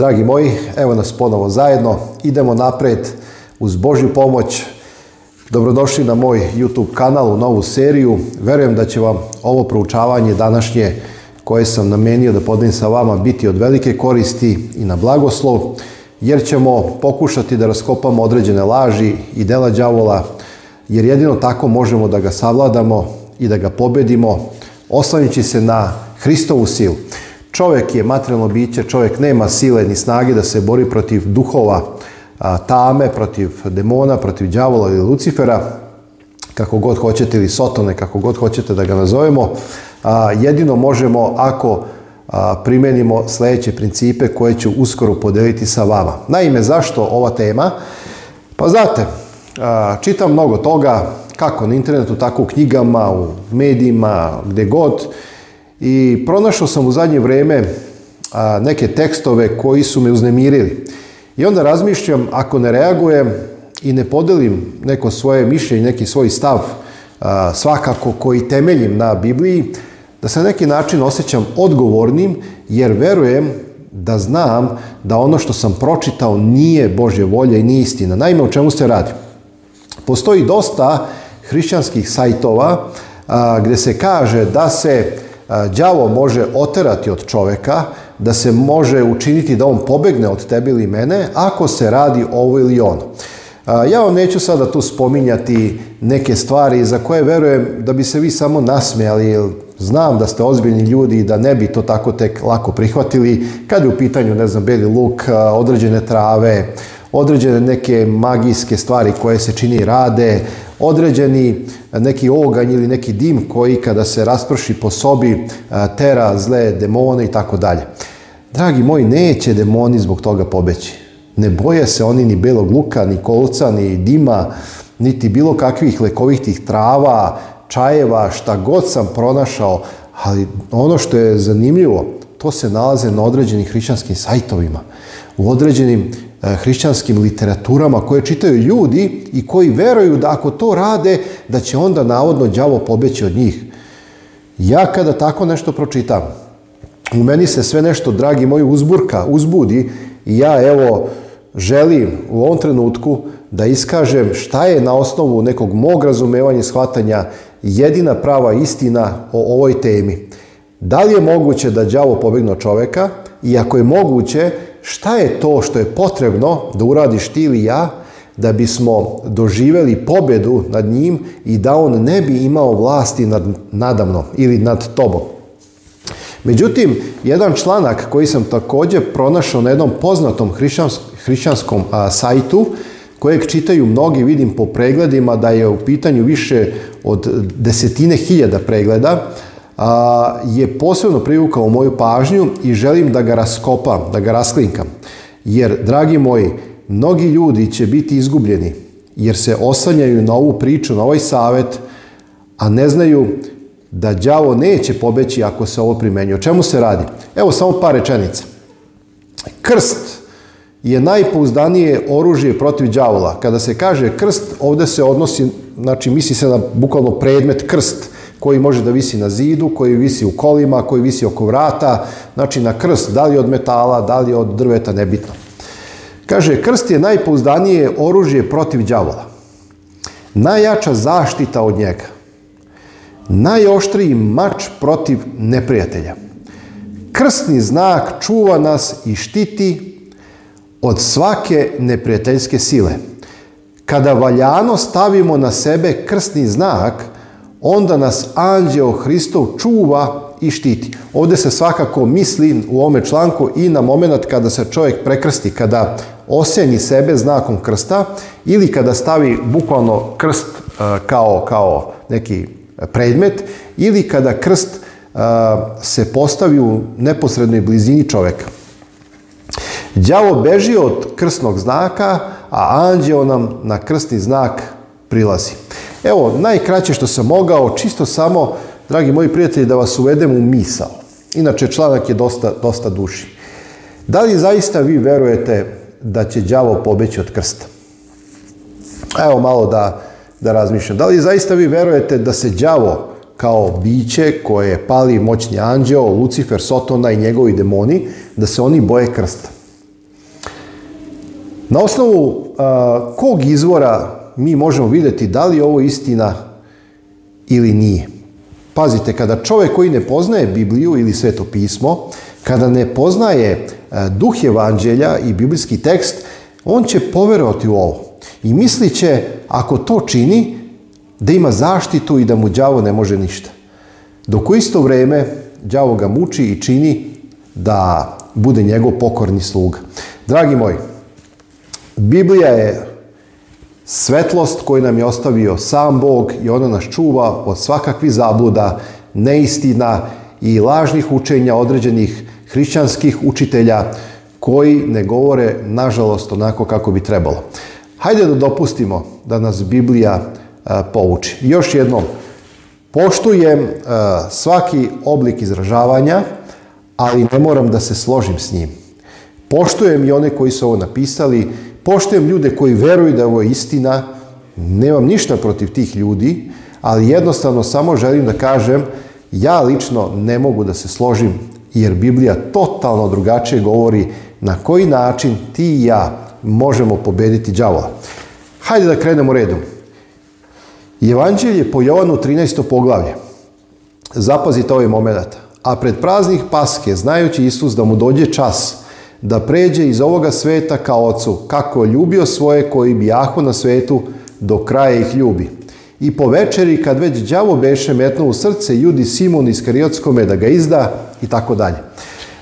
Dragi moji, evo nas ponovo zajedno. Idemo naprijed uz Božju pomoć. Dobrodošli na moj YouTube kanal u novu seriju. Verujem da će vam ovo proučavanje današnje koje sam namenio da podelim sa vama biti od velike koristi i na blagoslov, jer ćemo pokušati da raskopamo određene laži i dela đavola, jer jedino tako možemo da ga savladamo i da ga pobedimo, oslanjući se na Hristovu silu. Čovjek je materijalno biće, čovjek nema sile ni snage da se bori protiv duhova tame, protiv demona, protiv đavola ili lucifera, kako god hoćete, ili sotone, kako god hoćete da ga nazovemo. jedino možemo ako a, sljedeće principe koje ću uskoro podeliti sa vama. Naime, zašto ova tema? Pa znate, čitam mnogo toga, kako na internetu, tako u knjigama, u medijima, gdje god. I pronašao sam u zadnje vrijeme neke tekstove koji su me uznemirili. I onda razmišljam, ako ne reagujem i ne podelim neko svoje mišljenje, neki svoj stav, svakako koji temeljim na Bibliji, da se na neki način osjećam odgovornim, jer verujem da znam da ono što sam pročitao nije Božje volje i nije istina. Naime, o čemu se radi? Postoji dosta hrišćanskih sajtova gdje se kaže da se đavo može oterati od čoveka, da se može učiniti da on pobegne od tebe ili mene, ako se radi ovo ili ono. Ja vam neću sada tu spominjati neke stvari za koje verujem da bi se vi samo nasmijali, znam da ste ozbiljni ljudi i da ne bi to tako tek lako prihvatili kad je u pitanju, ne znam, beli luk, određene trave, određene neke magijske stvari koje se čini rade, određeni e, neki oganj ili neki dim koji kada se rasprši po sobi e, tera zle demone i tako dalje. Dragi moji, neće demoni zbog toga pobeći. Ne boje se oni ni belog luka, ni kolca, ni dima, niti bilo kakvih lekovitih trava, čajeva, šta god sam pronašao, ali ono što je zanimljivo, to se nalaze na određenim hrišćanskim sajtovima, u određenim E, hrišćanskim literaturama koje čitaju ljudi i koji veruju da ako to rade, da će onda navodno đavo pobeći od njih. Ja kada tako nešto pročitam, u meni se sve nešto, dragi moji, uzburka, uzbudi i ja evo želim u ovom trenutku da iskažem šta je na osnovu nekog mog razumevanja i shvatanja jedina prava istina o ovoj temi. Da li je moguće da đavo pobegne od čoveka i ako je moguće, šta je to što je potrebno da uradiš ti ili ja da bismo doživjeli pobjedu nad njim i da on ne bi imao vlasti nad, nadamno ili nad tobom. Međutim, jedan članak koji sam također pronašao na jednom poznatom hrišćanskom, hrišćanskom sajtu, kojeg čitaju mnogi, vidim po pregledima da je u pitanju više od desetine hiljada pregleda, je posebno privukao moju pažnju i želim da ga raskopam, da ga rasklinkam. Jer, dragi moji, mnogi ljudi će biti izgubljeni jer se osanjaju na ovu priču, na ovaj savet, a ne znaju da đavo neće pobeći ako se ovo primenjuje. O čemu se radi? Evo samo par rečenica. Krst je najpouzdanije oružje protiv đavola. Kada se kaže krst, ovdje se odnosi, znači misli se na bukvalno predmet krst koji može da visi na zidu, koji visi u kolima, koji visi oko vrata, znači na krst, da li od metala, da li od drveta, nebitno. Kaže, krst je najpouzdanije oružje protiv đavola. Najjača zaštita od njega. Najoštriji mač protiv neprijatelja. Krstni znak čuva nas i štiti od svake neprijateljske sile. Kada valjano stavimo na sebe krstni znak, onda nas anđeo Hristov čuva i štiti. Ovdje se svakako misli u ovome članku i na moment kada se čovjek prekrsti, kada osjeni sebe znakom krsta ili kada stavi bukvalno krst e, kao, kao neki predmet ili kada krst e, se postavi u neposrednoj blizini čovjeka. Đavo beži od krsnog znaka, a anđeo nam na krstni znak prilazi. Evo, najkraće što sam mogao, čisto samo, dragi moji prijatelji, da vas uvedem u misao. Inače, članak je dosta, dosta duši. Da li zaista vi verujete da će đavo pobeći od krsta? Evo malo da, da razmišljam. Da li zaista vi verujete da se đavo kao biće koje pali moćni anđeo, Lucifer, Sotona i njegovi demoni, da se oni boje krsta? Na osnovu a, kog izvora mi možemo vidjeti da li je ovo istina ili nije. Pazite, kada čovjek koji ne poznaje Bibliju ili sveto pismo, kada ne poznaje e, duh evanđelja i biblijski tekst, on će poverovati u ovo. I mislit će, ako to čini, da ima zaštitu i da mu đavo ne može ništa. Dok u isto vrijeme đavo ga muči i čini da bude njegov pokorni sluga. Dragi moji, Biblija je Svetlost koju nam je ostavio sam Bog i ona nas čuva od svakakvih zabluda, neistina i lažnih učenja određenih hrišćanskih učitelja koji ne govore, nažalost, onako kako bi trebalo. Hajde da dopustimo da nas Biblija a, e, pouči. Još jednom, poštujem e, svaki oblik izražavanja, ali ne moram da se složim s njim. Poštujem i one koji su ovo napisali Poštujem ljude koji veruju da je istina, nemam ništa protiv tih ljudi, ali jednostavno samo želim da kažem, ja lično ne mogu da se složim, jer Biblija totalno drugačije govori na koji način ti i ja možemo pobediti đavola. Hajde da krenemo redom. Evanđelje po Jovanu 13. poglavlje. Zapazite ovaj moment. A pred praznih paske, znajući Isus da mu dođe čas da pređe iz ovoga sveta ka ocu, kako je ljubio svoje koji bi jahu na svetu, do kraja ih ljubi. I po večeri, kad već đavo beše metno u srce, judi Simon iz Kariotskome da ga izda i tako dalje.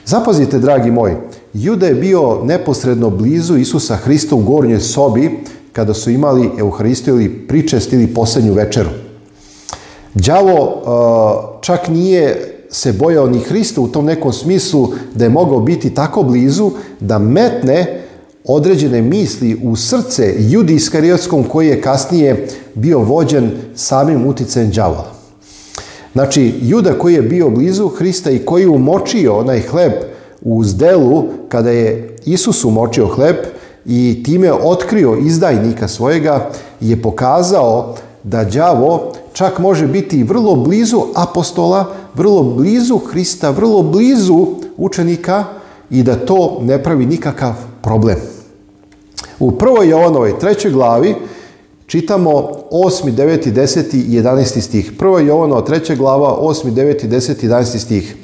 Zapazite, dragi moji, Juda je bio neposredno blizu Isusa Hrista u gornjoj sobi kada su imali Euharistiju ili pričest ili posljednju večeru. Đavo e, čak nije se bojao ni Hrista u tom nekom smislu da je mogao biti tako blizu da metne određene misli u srce judi iskariotskom koji je kasnije bio vođen samim uticajem đavola. Znači, juda koji je bio blizu Hrista i koji umočio onaj hleb u zdelu kada je Isus umočio hleb i time otkrio izdajnika svojega je pokazao da đavo čak može biti vrlo blizu apostola, vrlo blizu Hrista, vrlo blizu učenika i da to ne pravi nikakav problem. U prvoj Jovanovoj trećoj glavi čitamo 8, 9, 10 i 11 stih. Prva Jovanova treća glava 8, 9, 10 i 11 stih.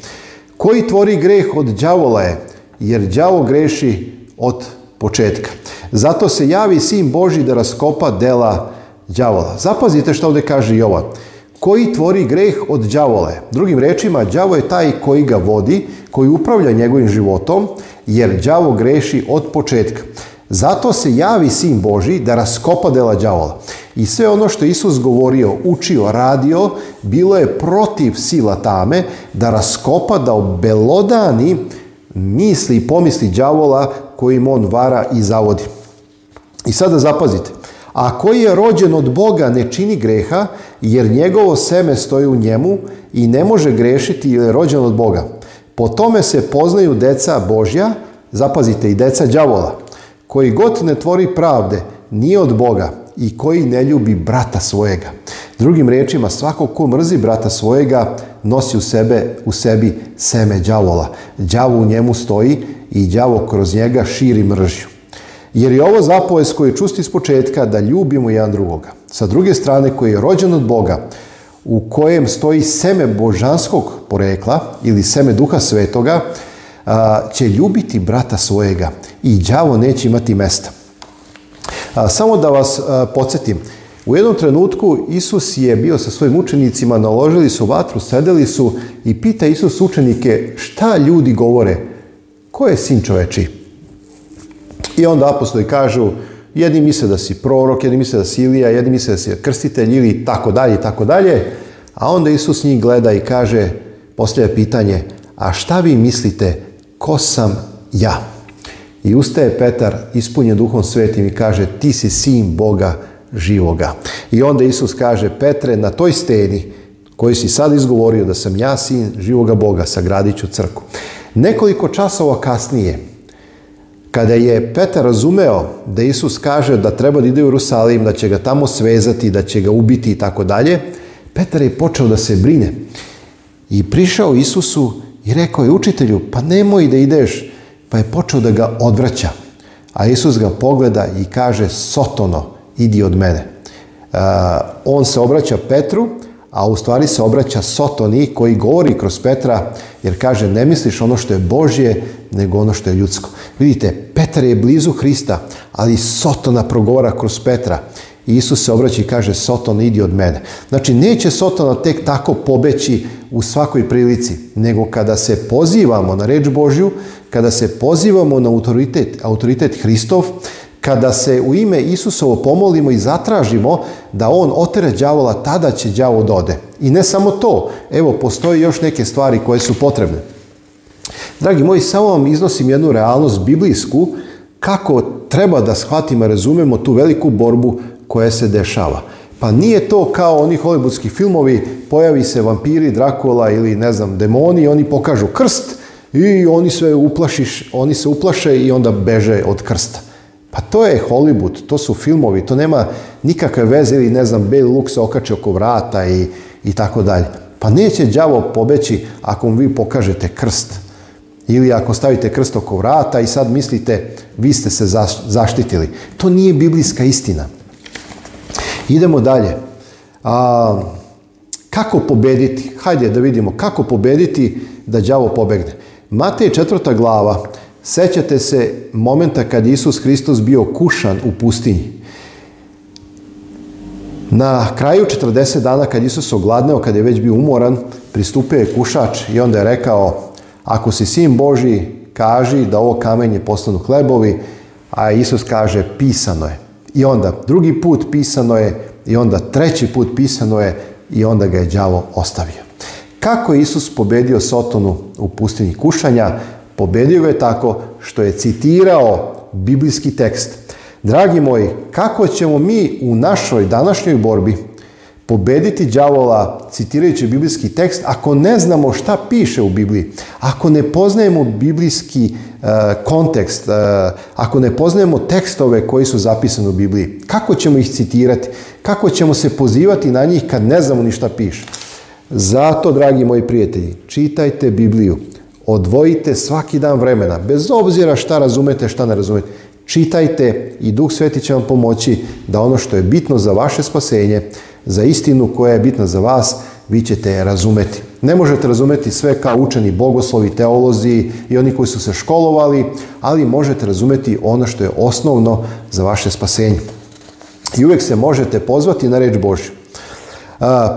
Koji tvori greh od đavola je, jer đavo greši od početka. Zato se javi sin Boži da raskopa dela đavola. Zapazite što ovdje kaže Jovan. Koji tvori greh od đavole. Drugim rečima, đavo je taj koji ga vodi, koji upravlja njegovim životom, jer đavo greši od početka. Zato se javi Sin Boži da raskopa dela đavola. I sve ono što Isus govorio, učio, radio, bilo je protiv sila tame da raskopa, da obelodani misli i pomisli đavola kojim on vara i zavodi. I sada zapazite, a koji je rođen od Boga ne čini greha, jer njegovo seme stoji u njemu i ne može grešiti jer je rođen od Boga. Po tome se poznaju deca Božja, zapazite i deca đavola, koji god ne tvori pravde, nije od Boga i koji ne ljubi brata svojega. Drugim riječima, svako ko mrzi brata svojega, nosi u, sebe, u sebi seme đavola. Đavo u njemu stoji i đavo kroz njega širi mržju. Jer je ovo zapovest koji čusti iz početka da ljubimo jedan drugoga. Sa druge strane, koji je rođen od Boga, u kojem stoji seme božanskog porekla ili seme duha svetoga, će ljubiti brata svojega i đavo neće imati mesta. Samo da vas podsjetim, u jednom trenutku Isus je bio sa svojim učenicima, naložili su vatru, sedeli su i pita Isus učenike šta ljudi govore, ko je sin čoveči? I onda apostoli kažu, jedni misle da si prorok, jedni misle da si Ilija, jedni misle da si krstitelj ili tako dalje tako dalje. A onda Isus njih gleda i kaže, postavlja pitanje, a šta vi mislite, ko sam ja? I ustaje Petar, ispunjen duhom svetim i kaže, ti si sin Boga živoga. I onda Isus kaže, Petre, na toj steni koji si sad izgovorio da sam ja sin živoga Boga, sagradit ću crku. Nekoliko časova kasnije, kada je Petar razumeo da Isus kaže da treba da ide u Jerusalim, da će ga tamo svezati, da će ga ubiti i tako dalje, Petar je počeo da se brine. I prišao Isusu i rekao je učitelju, pa nemoj da ideš, pa je počeo da ga odvraća. A Isus ga pogleda i kaže, Sotono, idi od mene. on se obraća Petru a u stvari se obraća Sotoni koji govori kroz Petra jer kaže ne misliš ono što je Božje nego ono što je ljudsko. Vidite, Petar je blizu Hrista, ali Sotona progovara kroz Petra. Isus se obraća i kaže Sotona idi od mene. Znači neće Sotona tek tako pobeći u svakoj prilici, nego kada se pozivamo na reč Božju, kada se pozivamo na autoritet, autoritet Hristov, kada se u ime Isusovo pomolimo i zatražimo da on otere đavola, tada će đavo dode. I ne samo to, evo postoje još neke stvari koje su potrebne. Dragi moji, samo vam iznosim jednu realnost biblijsku kako treba da shvatimo, razumemo tu veliku borbu koja se dešava. Pa nije to kao oni hollywoodski filmovi, pojavi se vampiri, Drakula ili ne znam, demoni, oni pokažu krst i oni sve uplašiš, oni se uplaše i onda beže od krsta. Pa to je Hollywood, to su filmovi, to nema nikakve veze ili ne znam, Beli Luk se okači oko vrata i, tako dalje. Pa neće đavo pobeći ako mu vi pokažete krst. Ili ako stavite krst oko vrata i sad mislite vi ste se zaštitili. To nije biblijska istina. Idemo dalje. kako pobediti? Hajde da vidimo kako pobediti da đavo pobegne. Matej četvrta glava Sjećate se momenta kad Isus Hristos bio kušan u pustinji. Na kraju 40 dana kad Isus ogladneo, kad je već bio umoran, pristupio je kušač i onda je rekao ako si sin Boži, kaži da ovo kamenje postanu hlebovi, a Isus kaže pisano je. I onda drugi put pisano je, i onda treći put pisano je, i onda ga je đavo ostavio. Kako je Isus pobedio Sotonu u pustinji kušanja, Pobedio ga je tako što je citirao biblijski tekst. Dragi moji, kako ćemo mi u našoj današnjoj borbi pobediti đavola citirajući biblijski tekst ako ne znamo šta piše u Bibliji, ako ne poznajemo biblijski e, kontekst, e, ako ne poznajemo tekstove koji su zapisani u Bibliji, kako ćemo ih citirati, kako ćemo se pozivati na njih kad ne znamo ni šta piše. Zato, dragi moji prijatelji, čitajte Bibliju. Odvojite svaki dan vremena, bez obzira šta razumete, šta ne razumete. Čitajte i Duh Sveti će vam pomoći da ono što je bitno za vaše spasenje, za istinu koja je bitna za vas, vi ćete je razumeti. Ne možete razumeti sve kao učeni bogoslovi, teolozi i oni koji su se školovali, ali možete razumeti ono što je osnovno za vaše spasenje. I uvijek se možete pozvati na reč Božju.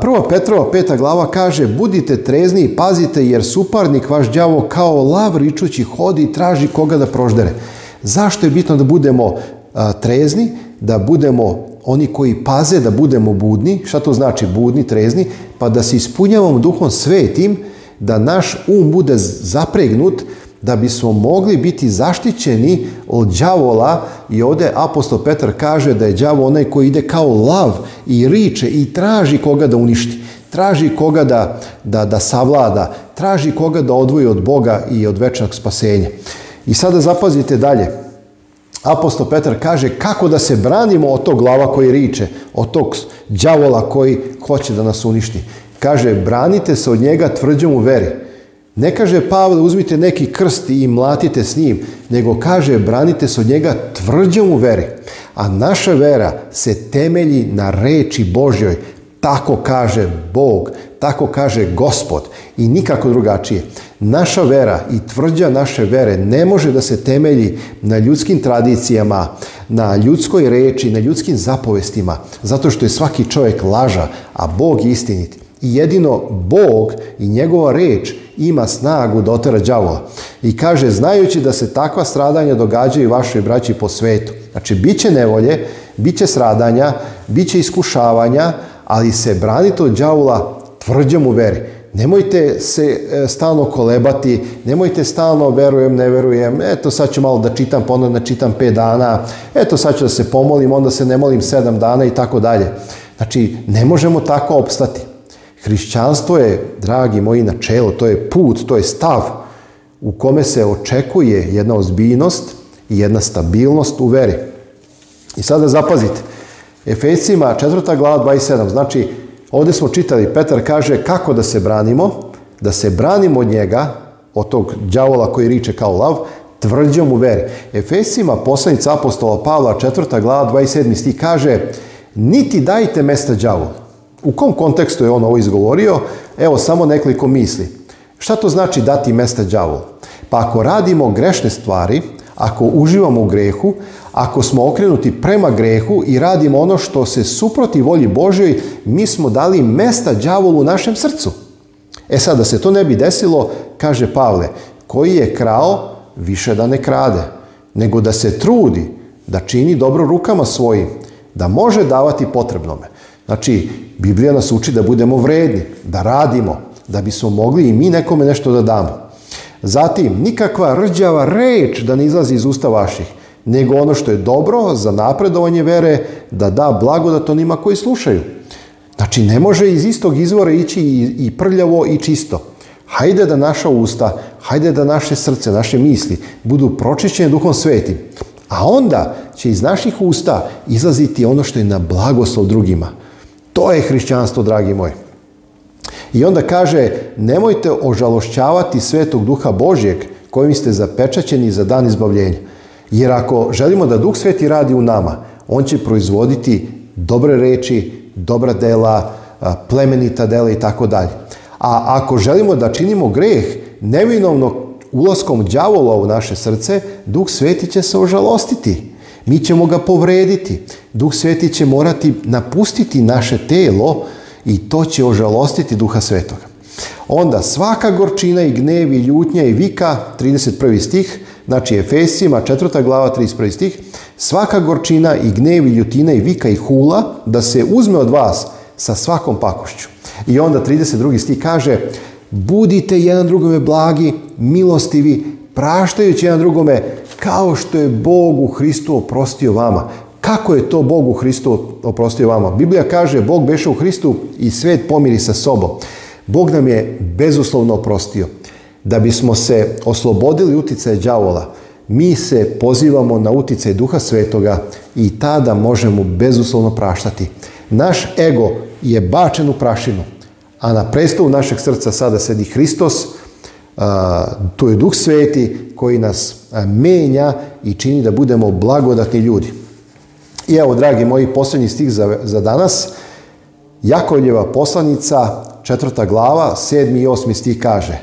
Prvo Petrova peta glava kaže budite trezni i pazite jer suparnik vaš đavo kao lav ričući hodi i traži koga da proždere. Zašto je bitno da budemo trezni, da budemo oni koji paze, da budemo budni. Šta to znači budni, trezni? Pa da se ispunjavamo duhom svetim, da naš um bude zapregnut, da bismo mogli biti zaštićeni od đavola i ovdje apostol Petar kaže da je đavo onaj koji ide kao lav i riče i traži koga da uništi traži koga da, da, da savlada traži koga da odvoji od Boga i od večnog spasenja i sada zapazite dalje apostol Petar kaže kako da se branimo od tog glava koji riče, od tog đavola koji hoće da nas uništi. Kaže, branite se od njega tvrđom u veri. Ne kaže Pavle uzmite neki krst i mlatite s njim, nego kaže branite se od njega tvrđom u veri. A naša vera se temelji na reči Božjoj. Tako kaže Bog, tako kaže Gospod i nikako drugačije. Naša vera i tvrđa naše vere ne može da se temelji na ljudskim tradicijama, na ljudskoj reči, na ljudskim zapovestima, zato što je svaki čovjek laža, a Bog istinit. I jedino Bog i njegova reč ima snagu da otera I kaže, znajući da se takva stradanja događaju vašoj braći po svetu. Znači, bit će nevolje, bit će stradanja, bit će iskušavanja, ali se branite od đavola tvrđem u veri. Nemojte se e, stalno kolebati, nemojte stalno verujem, ne verujem, eto sad ću malo da čitam, pa da čitam pet dana, eto sad ću da se pomolim, onda se ne molim sedam dana i tako dalje. Znači, ne možemo tako opstati. Hrišćanstvo je, dragi moji, načelo, to je put, to je stav u kome se očekuje jedna ozbiljnost i jedna stabilnost u veri. I sada zapazite, Efesima 4. glava 27, znači ovdje smo čitali, Petar kaže kako da se branimo, da se branimo od njega, od tog đavola koji riče kao lav, tvrđom u veri. Efesima, poslanica apostola Pavla, 4. glava 27. stih kaže, niti dajte mesta đavolu, u kom kontekstu je on ovo izgovorio? Evo samo nekoliko misli. Šta to znači dati mesta đavolu? Pa ako radimo grešne stvari, ako uživamo u grehu, ako smo okrenuti prema grehu i radimo ono što se suproti volji Božoj, mi smo dali mesta đavolu u našem srcu. E sad, da se to ne bi desilo, kaže Pavle, koji je krao, više da ne krade, nego da se trudi, da čini dobro rukama svojim, da može davati potrebnome. Znači, Biblija nas uči da budemo vredni, da radimo, da bismo mogli i mi nekome nešto da damo. Zatim, nikakva rđava reč da ne izlazi iz usta vaših, nego ono što je dobro za napredovanje vere, da da blagodat onima koji slušaju. Znači, ne može iz istog izvora ići i prljavo i čisto. Hajde da naša usta, hajde da naše srce, naše misli budu pročišćene duhom svetim. A onda će iz naših usta izlaziti ono što je na blagoslov drugima. To je hrišćanstvo, dragi moj. I onda kaže, nemojte ožalošćavati svetog duha Božjeg kojim ste zapečaćeni za dan izbavljenja. Jer ako želimo da duh sveti radi u nama, on će proizvoditi dobre reči, dobra dela, plemenita dela i tako dalje. A ako želimo da činimo greh, neminovno ulaskom đavola u naše srce, duh sveti će se ožalostiti mi ćemo ga povrediti. Duh Sveti će morati napustiti naše telo i to će ožalostiti Duha Svetoga. Onda svaka gorčina i gnev i ljutnja i vika, 31. stih, znači Efesima, četvrta glava, 31. stih, svaka gorčina i gnev i ljutina i vika i hula da se uzme od vas sa svakom pakošću. I onda 32. stih kaže, budite jedan drugome blagi, milostivi, praštajući jedan drugome kao što je Bog u Hristu oprostio vama. Kako je to Bog u Hristu oprostio vama? Biblija kaže, Bog beše u Hristu i svet pomiri sa sobom. Bog nam je bezuslovno oprostio. Da bismo se oslobodili utjecaj đavola, mi se pozivamo na utjecaj Duha Svetoga i tada možemo bezuslovno praštati. Naš ego je bačen u prašinu, a na predstavu našeg srca sada sedi Hristos, to je Duh Sveti koji nas menja i čini da budemo blagodatni ljudi. I evo, dragi moji, posljednji stih za, za danas. Jakovljeva poslanica, četvrta glava, sedmi i osmi stih kaže.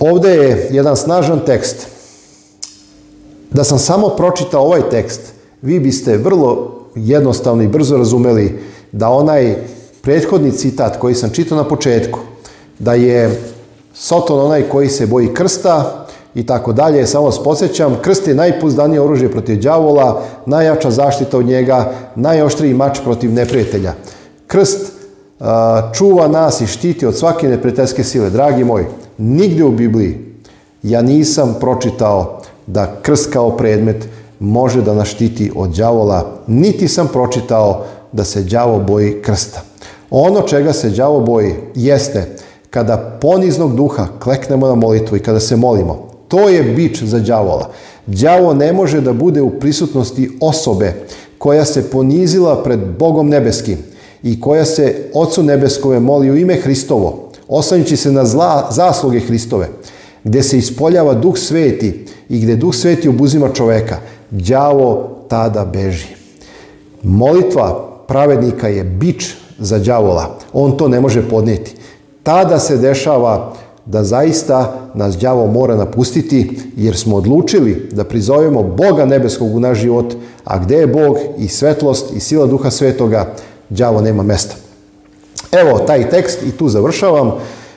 Ovdje je jedan snažan tekst. Da sam samo pročitao ovaj tekst, vi biste vrlo jednostavno i brzo razumeli da onaj prethodni citat koji sam čitao na početku, da je Soton onaj koji se boji krsta i tako dalje. Samo vas posjećam, krst je najpuzdanije oružje protiv đavola, najjača zaštita od njega, najoštriji mač protiv neprijatelja. Krst čuva nas i štiti od svake neprijateljske sile. Dragi moji, nigdje u Bibliji ja nisam pročitao da krst kao predmet može da nas štiti od đavola, niti sam pročitao da se đavo boji krsta. Ono čega se đavo boji jeste kada poniznog duha kleknemo na molitvu i kada se molimo. To je bič za đavola. Đavo ne može da bude u prisutnosti osobe koja se ponizila pred Bogom nebeskim i koja se Ocu nebeskove moli u ime Hristovo, osanjući se na zla, zasluge Hristove, gdje se ispoljava duh sveti i gdje duh sveti obuzima čoveka, đavo tada beži. Molitva pravednika je bič za đavola. On to ne može podnijeti tada se dešava da zaista nas đavo mora napustiti jer smo odlučili da prizovemo Boga nebeskog u naš život, a gdje je Bog i svetlost i sila duha svetoga, đavo nema mesta. Evo taj tekst i tu završavam.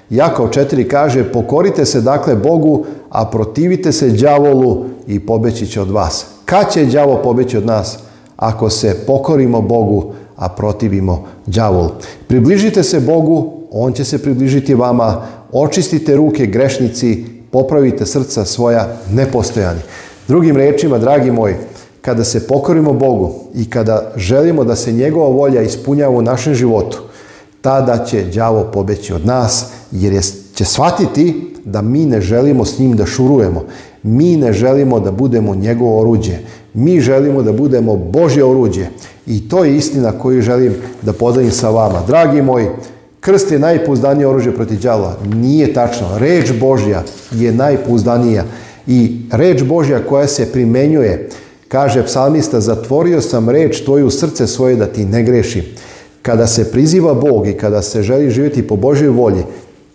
Jakov 4 kaže pokorite se dakle Bogu, a protivite se đavolu i pobeći će od vas. Kad će đavo pobeći od nas? Ako se pokorimo Bogu, a protivimo đavolu. Približite se Bogu, on će se približiti vama, očistite ruke grešnici, popravite srca svoja nepostojani. Drugim rečima, dragi moji, kada se pokorimo Bogu i kada želimo da se njegova volja ispunjava u našem životu, tada će đavo pobeći od nas, jer će shvatiti da mi ne želimo s njim da šurujemo. Mi ne želimo da budemo njegovo oruđe. Mi želimo da budemo Božje oruđe. I to je istina koju želim da podelim sa vama. Dragi moji, Krst je najpouzdanije oružje protiv đavola. Nije tačno. Reč Božja je najpouzdanija. I reč Božja koja se primenjuje, kaže psalmista, zatvorio sam reč tvoju srce svoje da ti ne greši. Kada se priziva Bog i kada se želi živjeti po Božoj volji,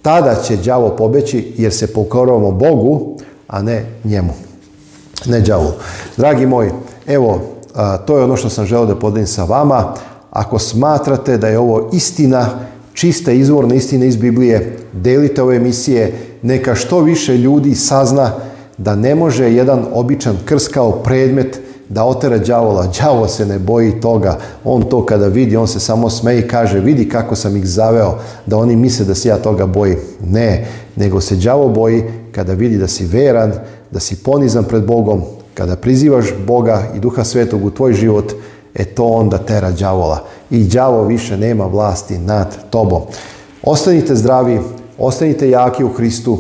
tada će đavo pobeći jer se pokorovamo Bogu, a ne njemu. Ne đavolu. Dragi moji, evo, to je ono što sam želio da podelim sa vama. Ako smatrate da je ovo istina, čiste izvorne istine iz Biblije, delite ove emisije, neka što više ljudi sazna da ne može jedan običan krskao kao predmet da otera đavola. Đavo se ne boji toga. On to kada vidi, on se samo sme i kaže vidi kako sam ih zaveo, da oni misle da se ja toga bojim. Ne, nego se đavo boji kada vidi da si veran, da si ponizan pred Bogom, kada prizivaš Boga i Duha Svetog u tvoj život, e to onda tera đavola i đavo više nema vlasti nad tobom. Ostanite zdravi, ostanite jaki u Kristu,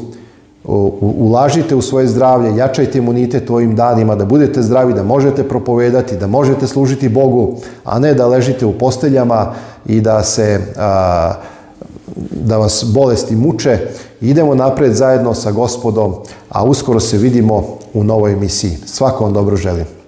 ulažite u svoje zdravlje, jačajte imunitet u ovim danima, da budete zdravi, da možete propovedati, da možete služiti Bogu, a ne da ležite u posteljama i da se da vas bolesti muče. Idemo napred zajedno sa gospodom, a uskoro se vidimo u novoj emisiji. Svako vam dobro želim.